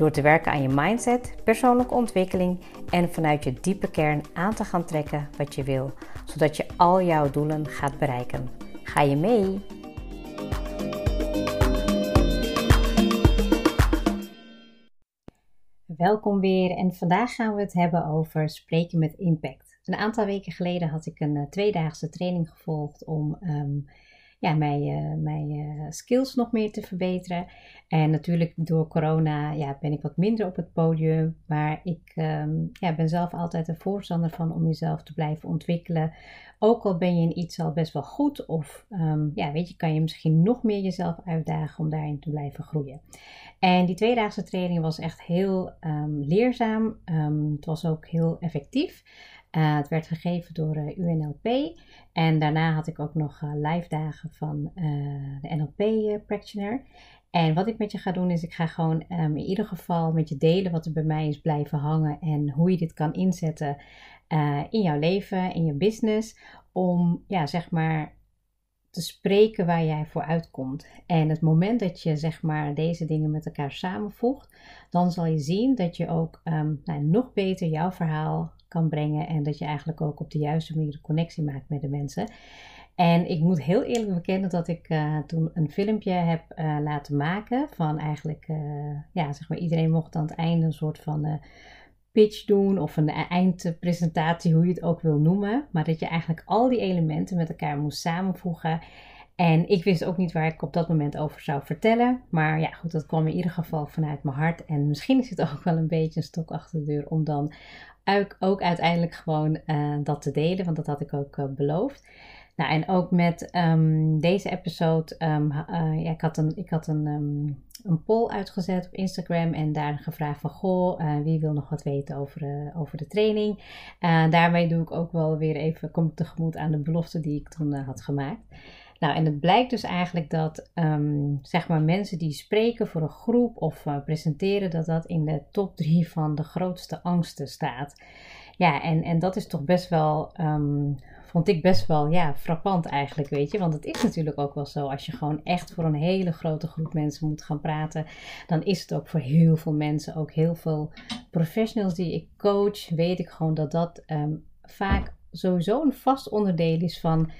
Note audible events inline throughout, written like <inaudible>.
Door te werken aan je mindset, persoonlijke ontwikkeling en vanuit je diepe kern aan te gaan trekken wat je wil, zodat je al jouw doelen gaat bereiken. Ga je mee? Welkom weer en vandaag gaan we het hebben over spreken met impact. Een aantal weken geleden had ik een uh, tweedaagse training gevolgd om um, ja, mijn, uh, mijn uh, skills nog meer te verbeteren. En natuurlijk door corona ja, ben ik wat minder op het podium. Maar ik um, ja, ben zelf altijd een voorstander van om jezelf te blijven ontwikkelen. Ook al ben je in iets al best wel goed. Of um, ja, weet je, kan je misschien nog meer jezelf uitdagen om daarin te blijven groeien. En die tweedaagse training was echt heel um, leerzaam. het was ook heel effectief. Uh, het werd gegeven door uh, UNLP. En daarna had ik ook nog uh, live dagen van de NLP Practitioner. En wat ik met je ga doen is, ik ga gewoon um, in ieder geval met je delen wat er bij mij is blijven hangen en hoe je dit kan inzetten in jouw leven, in je business, om ja, zeg maar te spreken waar jij voor uitkomt. En het moment dat je zeg maar deze dingen met elkaar samenvoegt, dan zal je zien dat je ook um, nou, nog beter jouw verhaal kan brengen en dat je eigenlijk ook op de juiste manier de connectie maakt met de mensen. En ik moet heel eerlijk bekennen dat ik uh, toen een filmpje heb uh, laten maken van eigenlijk, uh, ja, zeg maar iedereen mocht aan het einde een soort van pitch doen of een eindpresentatie, hoe je het ook wil noemen. Maar dat je eigenlijk al die elementen met elkaar moest samenvoegen. En ik wist ook niet waar ik op dat moment over zou vertellen. Maar ja, goed, dat kwam in ieder geval vanuit mijn hart. En misschien is het <laughs> ook wel een beetje een stok achter de deur om dan ook uiteindelijk gewoon uh, dat te delen, want dat had ik ook uh, beloofd. Nou, en ook met um, deze episode, um, uh, ja, ik had een, ik had een, um, een poll uitgezet op Instagram en daar gevraagd van, goh, wie wil nog wat weten over, over de training? daarmee doe ik ook wel weer even, kom tegemoet aan de belofte die ik toen had gemaakt. Nou, en het blijkt dus eigenlijk dat um, zeg maar mensen die spreken voor een groep of uh, presenteren, dat dat in de top drie van de grootste angsten staat. Ja, en, en dat is toch best wel, um, vond ik best wel, ja, frappant eigenlijk, weet je. Want het is natuurlijk ook wel zo, als je gewoon echt voor een hele grote groep mensen moet gaan praten, dan is het ook voor heel veel mensen, ook heel veel professionals die ik coach, weet ik gewoon dat dat um, vaak sowieso een vast onderdeel is van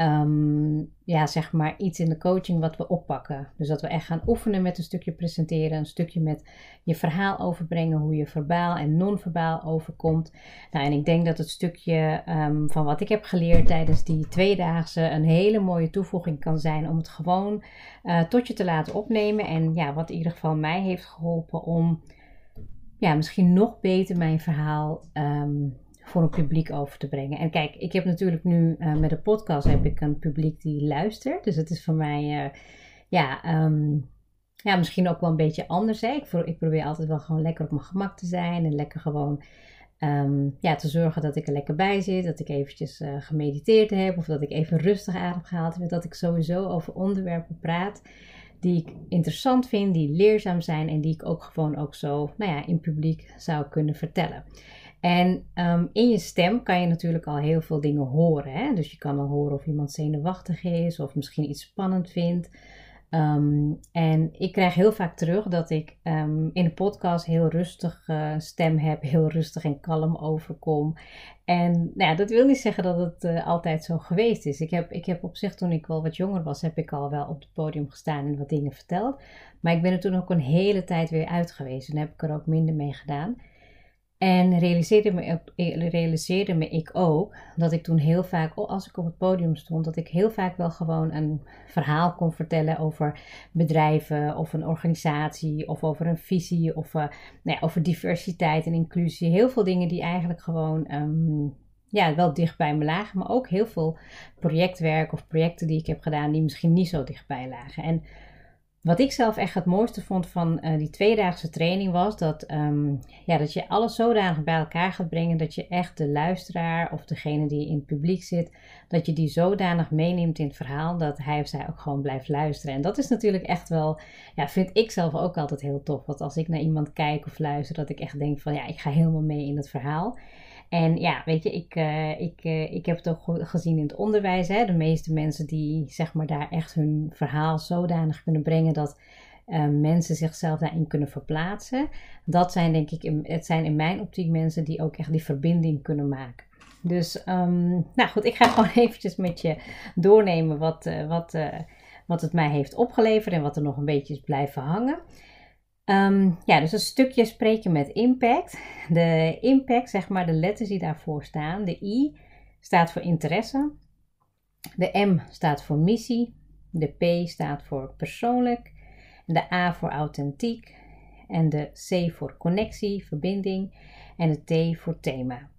um, ja, zeg maar iets in de coaching wat we oppakken. Dus dat we echt gaan oefenen met een stukje presenteren, een stukje met je verhaal overbrengen, hoe je verbaal en non-verbaal overkomt. Nou, en ik denk dat het stukje um, van wat ik heb geleerd tijdens die tweedaagse een hele mooie toevoeging kan zijn om het gewoon uh, tot je te laten opnemen. En ja, wat in ieder geval mij heeft geholpen om ja, misschien nog beter mijn verhaal um, voor een publiek over te brengen. En kijk, ik heb natuurlijk nu uh, met de podcast heb ik een publiek die luistert. Dus het is voor mij, uh, ja, um, ja, misschien ook wel een beetje anders. Hè? Ik, ik, probeer altijd wel gewoon lekker op mijn gemak te zijn en lekker gewoon um, ja, te zorgen dat ik er lekker bij zit. Dat ik eventjes uh, gemediteerd heb of dat ik even rustig adem gehaald heb. Dat ik sowieso over onderwerpen praat die ik interessant vind, die leerzaam zijn en die ik ook gewoon ook zo, nou ja, in publiek zou kunnen vertellen. En um, in je stem kan je natuurlijk al heel veel dingen horen. Hè? Dus je kan al horen of iemand zenuwachtig is of misschien iets spannend vindt. Um, en ik krijg heel vaak terug dat ik um, in de podcast heel rustig uh, stem heb, heel rustig en kalm overkom. En nou ja, dat wil niet zeggen dat het uh, altijd zo geweest is. Ik heb, ik heb op zich, toen ik wel wat jonger was, heb ik al wel op het podium gestaan en wat dingen verteld. Maar ik ben er toen ook een hele tijd weer uit geweest en heb ik er ook minder mee gedaan. En realiseerde me, realiseerde me ik ook dat ik toen heel vaak, als ik op het podium stond, dat ik heel vaak wel gewoon een verhaal kon vertellen over bedrijven of een organisatie of over een visie of uh, nou ja, over diversiteit en inclusie. Heel veel dingen die eigenlijk gewoon um, ja, wel dicht bij me lagen, maar ook heel veel projectwerk of projecten die ik heb gedaan die misschien niet zo dichtbij lagen. En wat ik zelf echt het mooiste vond van uh, die tweedaagse training was dat, ehm, ja, dat je alles zodanig bij elkaar gaat brengen dat je echt de luisteraar of degene die in het publiek zit, dat je die zodanig meeneemt in het verhaal dat hij of zij ook gewoon blijft luisteren. En dat is natuurlijk echt wel, ja, vind ik zelf ook altijd heel tof. Want als ik naar iemand kijk of luister, dat ik echt denk van ja, ik ga helemaal mee in het verhaal. En ja, weet je, ik, uh, ik, uh, ik heb het ook gezien in het onderwijs. Hè? De meeste mensen die zeg maar daar echt hun verhaal zodanig kunnen brengen dat uh, mensen zichzelf daarin kunnen verplaatsen. Dat zijn denk ik, het zijn in mijn optiek mensen die ook echt die verbinding kunnen maken. Dus, um, nou goed, ik ga <laughs> gewoon eventjes met je doornemen wat, wat, wat het mij heeft opgeleverd en wat er nog een beetje is blijven hangen. Um, ja, dus een stukje spreken met impact. De impact, zeg maar, de letters die daarvoor staan. De I staat voor interesse. De M staat voor missie. De P staat voor persoonlijk. De A voor authentiek. En de C voor connectie, verbinding. En de T voor thema.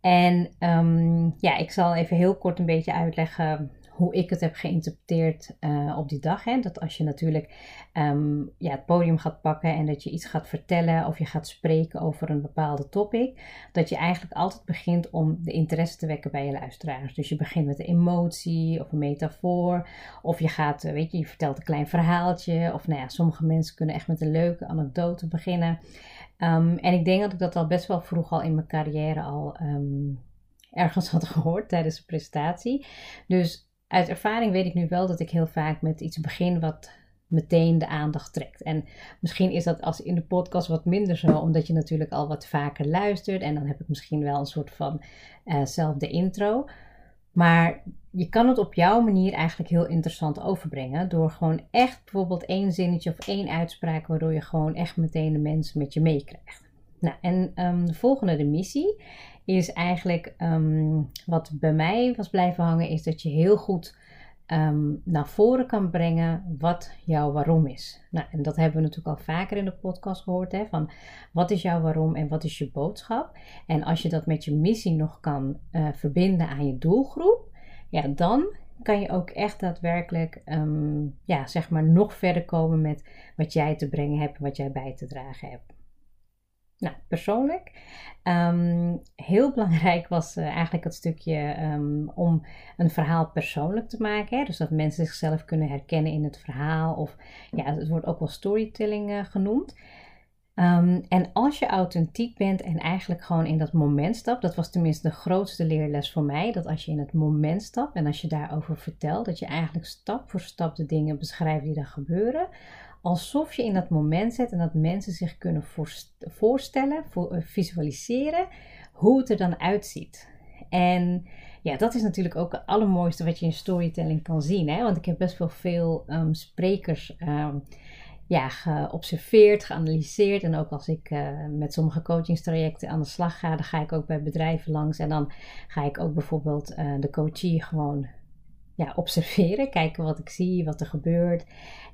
En um, ja, ik zal even heel kort een beetje uitleggen hoe ik het heb geïnterpreteerd uh, op die dag. Hè? Dat als je natuurlijk um, ja, het podium gaat pakken en dat je iets gaat vertellen of je gaat spreken over een bepaalde topic, dat je eigenlijk altijd begint om de interesse te wekken bij je luisteraars. Dus je begint met een emotie of een metafoor, of je gaat, eh, weet je, je vertelt een klein verhaaltje, of nou ja, sommige mensen kunnen echt met een leuke anekdote beginnen. Um, en ik denk dat ik dat al best wel vroeg al in mijn carrière al um, ergens <laughs> had gehoord tijdens de presentatie. Dus uit ervaring weet ik nu wel dat ik heel vaak met iets begin wat meteen de aandacht trekt. En misschien is dat als in de podcast wat minder zo, omdat je natuurlijk al wat vaker luistert. En dan heb ik misschien wel een soort van uh, intro. Maar je kan het op jouw manier eigenlijk heel interessant overbrengen. Door gewoon echt bijvoorbeeld één zinnetje of één uitspraak, waardoor je gewoon echt meteen de mensen met je meekrijgt. Nou, en um, de volgende, de missie, is eigenlijk um, wat bij mij was blijven hangen, is dat je heel goed um, naar voren kan brengen wat jouw waarom is. Nou, en dat hebben we natuurlijk al vaker in de podcast gehoord, hè, van wat is jouw waarom en wat is je boodschap. En als je dat met je missie nog kan uh, verbinden aan je doelgroep, ja, dan kan je ook echt daadwerkelijk, ja, zeg maar, nog verder komen met wat jij te brengen hebt, wat jij bij te dragen hebt. Nou, persoonlijk. Um, heel <laughs> belangrijk was uh, eigenlijk het stukje um, om een verhaal persoonlijk te maken. Hè? Dus dat mensen zichzelf kunnen herkennen in het verhaal. Of ja, het wordt ook wel storytelling uh, genoemd. Um, en als je authentiek bent en eigenlijk gewoon in dat moment stapt, dat was tenminste de grootste leerles voor mij, dat als je in het moment stapt en als je daarover vertelt, dat je eigenlijk stap voor stap de dingen beschrijft die er gebeuren, alsof je in dat moment zit en dat mensen zich kunnen voorstellen, voor, eh, visualiseren hoe het er dan uitziet. En ja, dat is natuurlijk ook het allermooiste wat je in storytelling kan zien. Hè? Want ik heb best wel veel um, sprekers um, ja, geobserveerd, geanalyseerd. En ook als ik uh, met sommige coachingstrajecten aan de slag ga, dan ga ik ook bij bedrijven langs. En dan ga ik ook bijvoorbeeld uh, de coachie gewoon ja, observeren, <laughs> kijken wat ik zie, wat er gebeurt.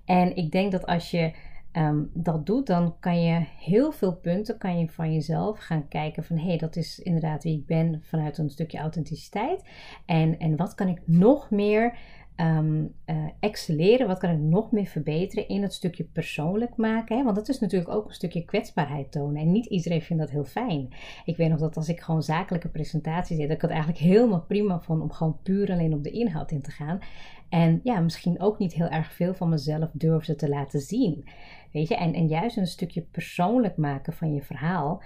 En ik denk dat als je um, dat doet, dan kan je heel veel punten kan je van jezelf gaan kijken van hé, hey, dat is inderdaad wie ik ben vanuit een stukje authenticiteit. En, en wat kan ik nog meer um, excelleren? Wat kan ik nog meer verbeteren in het stukje persoonlijk maken? Hè? Want dat is natuurlijk ook een stukje kwetsbaarheid tonen. En niet iedereen vindt dat heel fijn. Ik weet nog dat als ik gewoon zakelijke presentaties deed, dat ik het eigenlijk helemaal prima vond om gewoon puur alleen op de inhoud in te gaan. En ja, misschien ook niet heel erg veel van mezelf durfde te laten zien. Weet je, en, en juist een stukje persoonlijk maken van je verhaal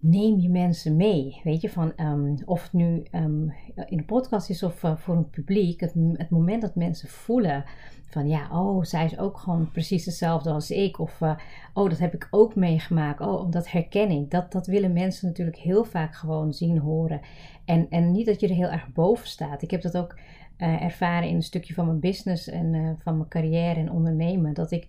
neem je mensen mee. Weet je, van um, of het nu um, in een podcast is of uh, voor een publiek, het, moment dat mensen voelen van ja, oh, zij is ook gewoon precies hetzelfde als ik. Of uh, oh, dat heb ik ook meegemaakt. Oh, dat herken ik. Dat, dat willen mensen natuurlijk heel vaak gewoon zien, horen. En, en niet dat je er heel erg boven staat. Ik heb dat ook uh, ervaren in een stukje van mijn business en van mijn carrière en ondernemen. Dat ik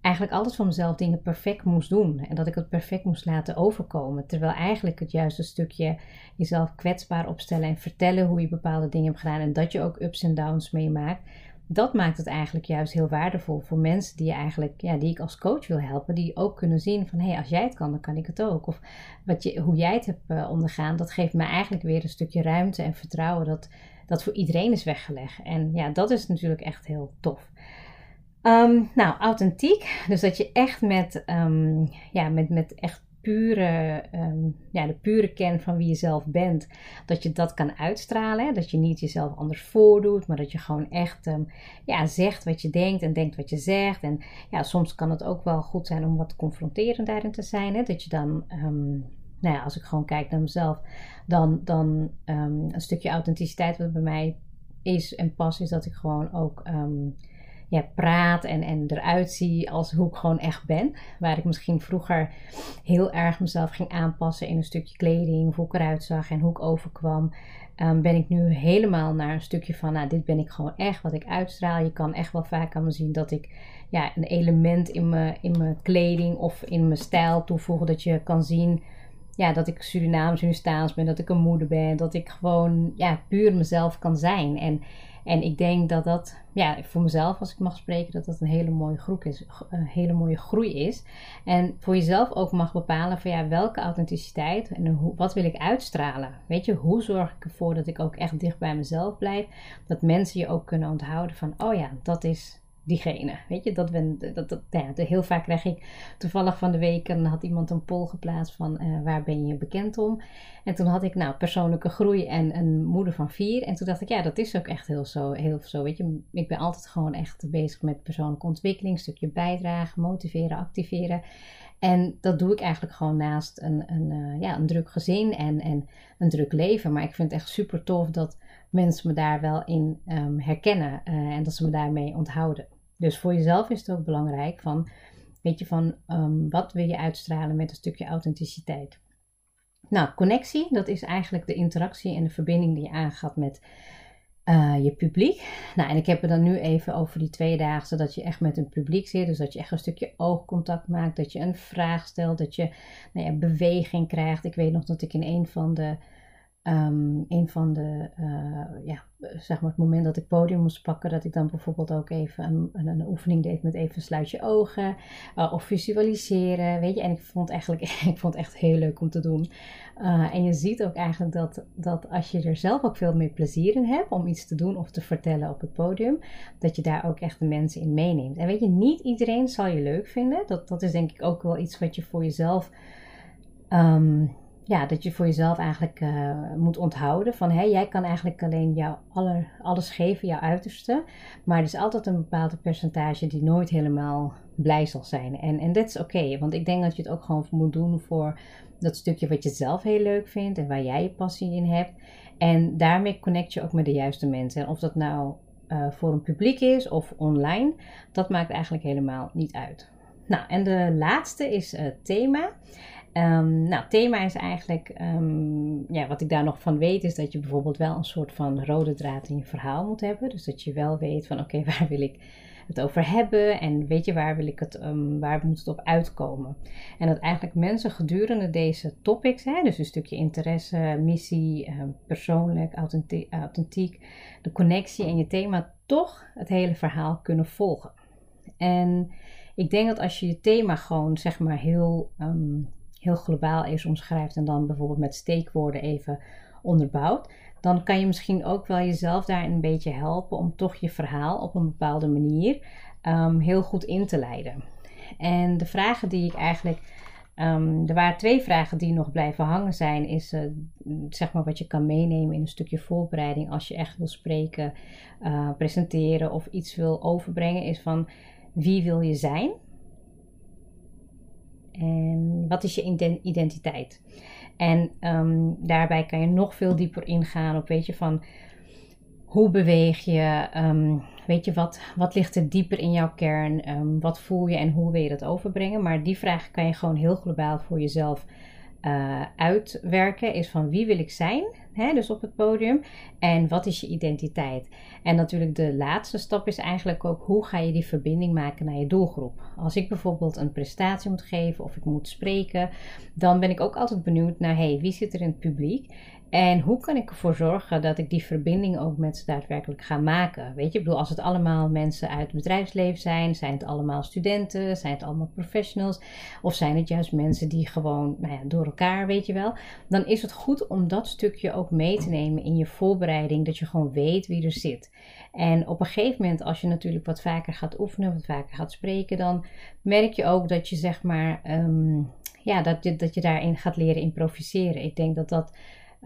eigenlijk altijd van mezelf dingen perfect moest doen. En dat ik het perfect moest laten overkomen. Terwijl eigenlijk het juiste stukje jezelf kwetsbaar opstellen en vertellen hoe je bepaalde dingen hebt gedaan. En dat je ook ups en downs meemaakt. Dat maakt het eigenlijk juist heel waardevol voor mensen die, eigenlijk, ja, die ik als coach wil helpen. Die ook kunnen zien van hé, hey, als jij het kan, dan kan ik het ook. Of wat je, hoe jij het hebt uh, ondergaan, dat geeft mij eigenlijk weer een stukje ruimte en vertrouwen dat dat voor iedereen is weggelegd. En ja, dat is natuurlijk echt heel tof. Ehm, nou, authentiek. Dus dat je echt met, ehm, ja, met, met echt pure, ehm, ja, de pure kern van wie je zelf bent, dat je dat kan uitstralen. Dat je niet jezelf anders voordoet, maar dat je gewoon echt ja, zegt wat je denkt en denkt wat je zegt. En ja, soms kan het ook wel goed zijn om wat confronterend daarin te zijn. Hè? Dat je dan, nou ja, als ik gewoon kijk naar mezelf, dan, dan een stukje authenticiteit wat bij mij is en pas, is dat ik gewoon ook ja, praat en, en eruit zie als hoe ik gewoon echt ben. Waar ik misschien vroeger heel erg mezelf ging aanpassen in een stukje kleding, hoe ik eruit zag en hoe ik overkwam. Um, ben ik nu helemaal naar een stukje van, nou, dit ben ik gewoon echt, wat ik uitstraal. Je kan echt wel vaak aan me zien dat ik ja, een element in mijn, in mijn kleding of in mijn stijl toevoeg. Dat je kan zien ja, dat ik Surinaams Hindustaans ben, dat ik een moeder ben, dat ik gewoon ja, puur mezelf kan zijn. En en ik denk dat dat, ja, voor mezelf als ik mag spreken, dat dat een hele mooie groei is. Een hele mooie groei is. En voor jezelf ook mag bepalen van ja, welke authenticiteit en hoe, wat wil ik uitstralen. Weet je, hoe zorg ik ervoor dat ik ook echt dicht bij mezelf blijf. Dat mensen je ook kunnen onthouden van, oh ja, dat is diegene. Weet je, dat, ben, dat, dat, ja, heel vaak krijg ik toevallig van de week, en had iemand een poll geplaatst van uh, waar ben je bekend om. En toen had ik nou persoonlijke groei en een moeder van vier. En toen dacht ik, ja, dat is ook echt heel zo. Heel zo weet je, ik ben altijd gewoon echt bezig met persoonlijke ontwikkeling, stukje bijdragen, motiveren, activeren. En dat doe ik eigenlijk gewoon naast een, een, uh, ja, een druk gezin en, en een druk leven. Maar ik vind het echt super tof dat mensen me daar wel in um, herkennen uh, en dat ze me daarmee onthouden. Dus voor jezelf is het ook belangrijk van, weet je, van um, wat wil je uitstralen met een stukje authenticiteit. Nou, connectie, dat is eigenlijk de interactie en de verbinding die je aangaat met uh, je publiek. Nou, en ik heb het dan nu even over die twee dagen, zodat je echt met een publiek zit. Dus dat je echt een stukje oogcontact maakt, dat je een vraag stelt, dat je nou ja, beweging krijgt. Ik weet nog dat ik in een van de Um, een van de, uh, ja, zeg maar het moment dat ik podium moest pakken, dat ik dan bijvoorbeeld ook even een, een, oefening deed met even sluit je ogen uh, of visualiseren, weet je. En ik vond, eigenlijk, <laughs> ik vond het echt heel leuk om te doen. Uh, en je ziet ook eigenlijk dat, dat als je er zelf ook veel meer plezier in hebt om iets te doen of te vertellen op het podium, dat je daar ook echt de mensen in meeneemt. En weet je, niet iedereen zal je leuk vinden. Dat, dat is denk ik ook wel iets wat je voor jezelf... Um, ja, dat je voor jezelf eigenlijk uh, moet onthouden van hé, jij kan eigenlijk alleen jouw aller, alles geven, jouw uiterste. Maar er is altijd een bepaald percentage die nooit helemaal blij zal zijn. En, en dat is oké, want ik denk dat je het ook gewoon moet doen voor dat stukje wat je zelf heel leuk vindt en waar jij je passie in hebt. En daarmee connect je ook met de juiste mensen. En of dat nou uh, voor een publiek is of online, dat maakt eigenlijk helemaal niet uit. Nou, en de laatste is uh, thema. Um, nou, thema is eigenlijk, um, ja, wat ik daar nog van weet, is dat je bijvoorbeeld wel een soort van rode draad in je verhaal moet hebben. Dus dat je wel weet van, oké, <laughs> waar wil ik het over hebben en weet je, waar wil ik het, um, waar moet het op uitkomen. En dat eigenlijk mensen gedurende deze topics, hè, dus een stukje interesse, missie, persoonlijk, authentiek, de connectie en je thema, toch het hele verhaal kunnen volgen. En ik denk dat als je je thema gewoon, zeg maar, heel heel globaal is omschrijft en dan bijvoorbeeld met steekwoorden even onderbouwt, dan kan je misschien ook wel jezelf daar een beetje helpen om toch je verhaal op een bepaalde manier um, heel goed in te leiden. En de vragen die ik eigenlijk. Um, er waren twee vragen die nog blijven hangen zijn. Is uh, zeg maar wat je kan meenemen in een stukje voorbereiding als je echt wil spreken, uh, presenteren of iets wil overbrengen. Is van wie wil je zijn? En wat is je identiteit? En um, daarbij kan je nog veel dieper ingaan op, weet je, van hoe beweeg je? Um, weet je, wat, wat ligt er dieper in jouw kern? Um, wat voel je en hoe wil je dat overbrengen? Maar die vraag kan je gewoon heel globaal voor jezelf uh, uitwerken. Is van wie wil ik zijn? Hè, dus op het podium. En wat is je identiteit? En natuurlijk de laatste stap is eigenlijk ook hoe ga je die verbinding maken naar je doelgroep. Als ik bijvoorbeeld een prestatie moet geven of ik moet spreken, dan ben ik ook altijd benieuwd naar hey, wie zit er in het publiek en hoe kan ik ervoor zorgen dat ik die verbinding ook met ze daadwerkelijk ga maken? Weet je, ik bedoel, als het allemaal mensen uit het bedrijfsleven zijn, zijn het allemaal studenten, zijn het allemaal professionals, of zijn het juist mensen die gewoon nou ja, door elkaar, weet je wel, dan is het goed om dat stukje ook mee te nemen in je voorbereiding, dat je gewoon weet wie er zit. En op een gegeven moment, als je natuurlijk wat vaker gaat oefenen, wat vaker gaat spreken, dan merk je ook dat je zeg maar, ehm, ja, dat je, dat je daarin gaat leren improviseren. Ik denk dat dat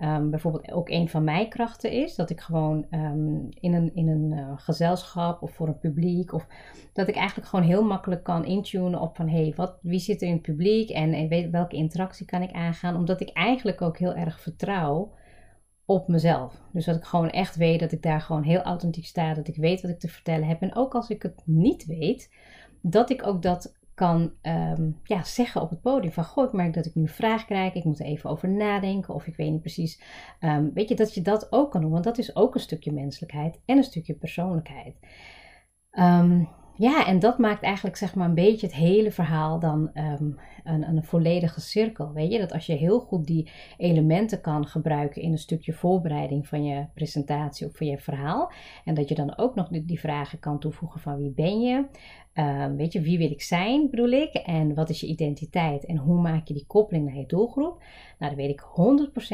um, bijvoorbeeld ook een van mijn krachten is. Dat ik gewoon um, in een, in een uh, gezelschap of voor een publiek, of dat ik eigenlijk gewoon heel makkelijk kan intunen op van hé, hey, wat, wie zit er in het publiek en, en weet, welke interactie kan ik aangaan. Omdat ik eigenlijk ook heel erg vertrouw op mezelf. Dus dat ik gewoon echt weet dat ik daar gewoon heel authentiek sta, dat ik weet wat ik te vertellen heb. En ook als ik het niet weet, dat ik ook dat kan um, ja, zeggen op het podium van goh, ik merk dat ik nu vraag krijg, ik moet er even over nadenken of ik weet niet precies. Um, weet je, dat je dat ook kan doen, want dat is ook een stukje menselijkheid en een stukje persoonlijkheid. Um, ja, en dat maakt eigenlijk zeg maar een beetje het hele verhaal dan een, een volledige cirkel. Weet je, dat als je heel goed die elementen kan gebruiken in een stukje voorbereiding van je presentatie of van je verhaal. En dat je dan ook nog die, vragen kan toevoegen van wie ben je? Um, weet je, wie wil ik zijn, bedoel ik? En wat is je identiteit? En hoe maak je die koppeling naar je doelgroep? Nou, dan weet ik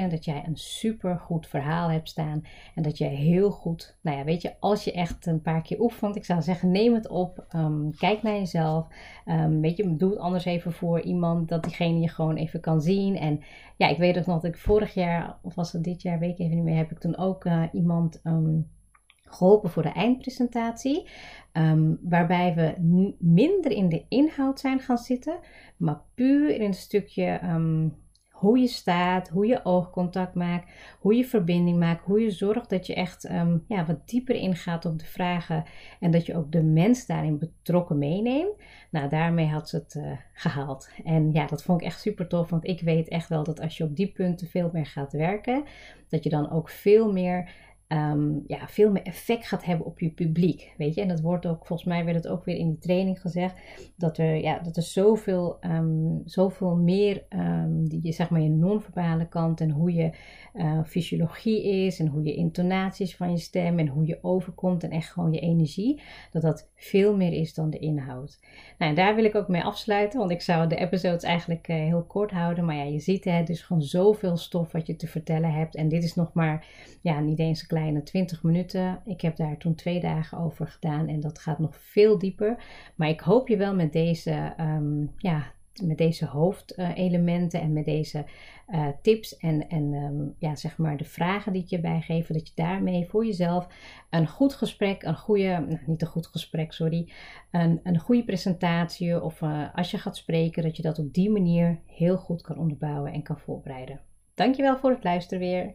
100% dat jij een super goed verhaal hebt staan. En dat jij heel goed, nou ja, weet je, als je echt een paar keer oefent, ik zou zeggen, neem het op. Um, kijk naar jezelf. Um, weet je, doe het anders even voor iemand, dat diegene je gewoon even kan zien. En ja, ik weet ook nog dat ik vorig jaar, of was het dit jaar, weet ik even niet meer, heb ik toen ook uh, iemand geholpen voor de eindpresentatie. Um, waarbij we minder in de inhoud zijn gaan zitten, maar puur in een stukje um, hoe je staat, hoe je oogcontact maakt, hoe je verbinding maakt, hoe je zorgt dat je echt um, ja, wat dieper ingaat op de vragen en dat je ook de mens daarin betrokken meeneemt. Nou, daarmee had ze het uh, gehaald. En ja, dat vond ik echt super tof, want ik weet echt wel dat als je op die punten veel meer gaat werken, dat je dan ook veel meer um, ja, veel meer effect gaat hebben op je publiek. Weet je, en dat wordt ook, volgens mij werd het ook weer in die training gezegd, dat er, ja, dat er zoveel, um, zoveel meer, um, die, zeg maar, je non-verbale kant en hoe je uh, fysiologie is en hoe je intonaties van je stem en hoe je overkomt en echt gewoon je energie, dat dat veel meer is dan de inhoud. Nou, en daar wil ik ook mee afsluiten, want ik zou de episodes eigenlijk uh, heel kort houden, maar ja, je ziet het, dus gewoon zoveel stof wat je te vertellen hebt en dit is nog maar, ja, niet eens een kleine 20 minuten. Ik heb daar toen twee dagen over gedaan en dat gaat nog veel dieper. Maar ik hoop je wel met deze, um, ja, met deze hoofdelementen en met deze uh, tips en, en um, ja, zeg maar de vragen die ik je bijgeven, dat je daarmee voor jezelf een goed gesprek, een goede, nou, niet een goed gesprek, sorry, een, een goede presentatie of uh, als je gaat spreken, dat je dat op die manier heel goed kan onderbouwen en kan voorbereiden. Dankjewel voor het luisteren weer.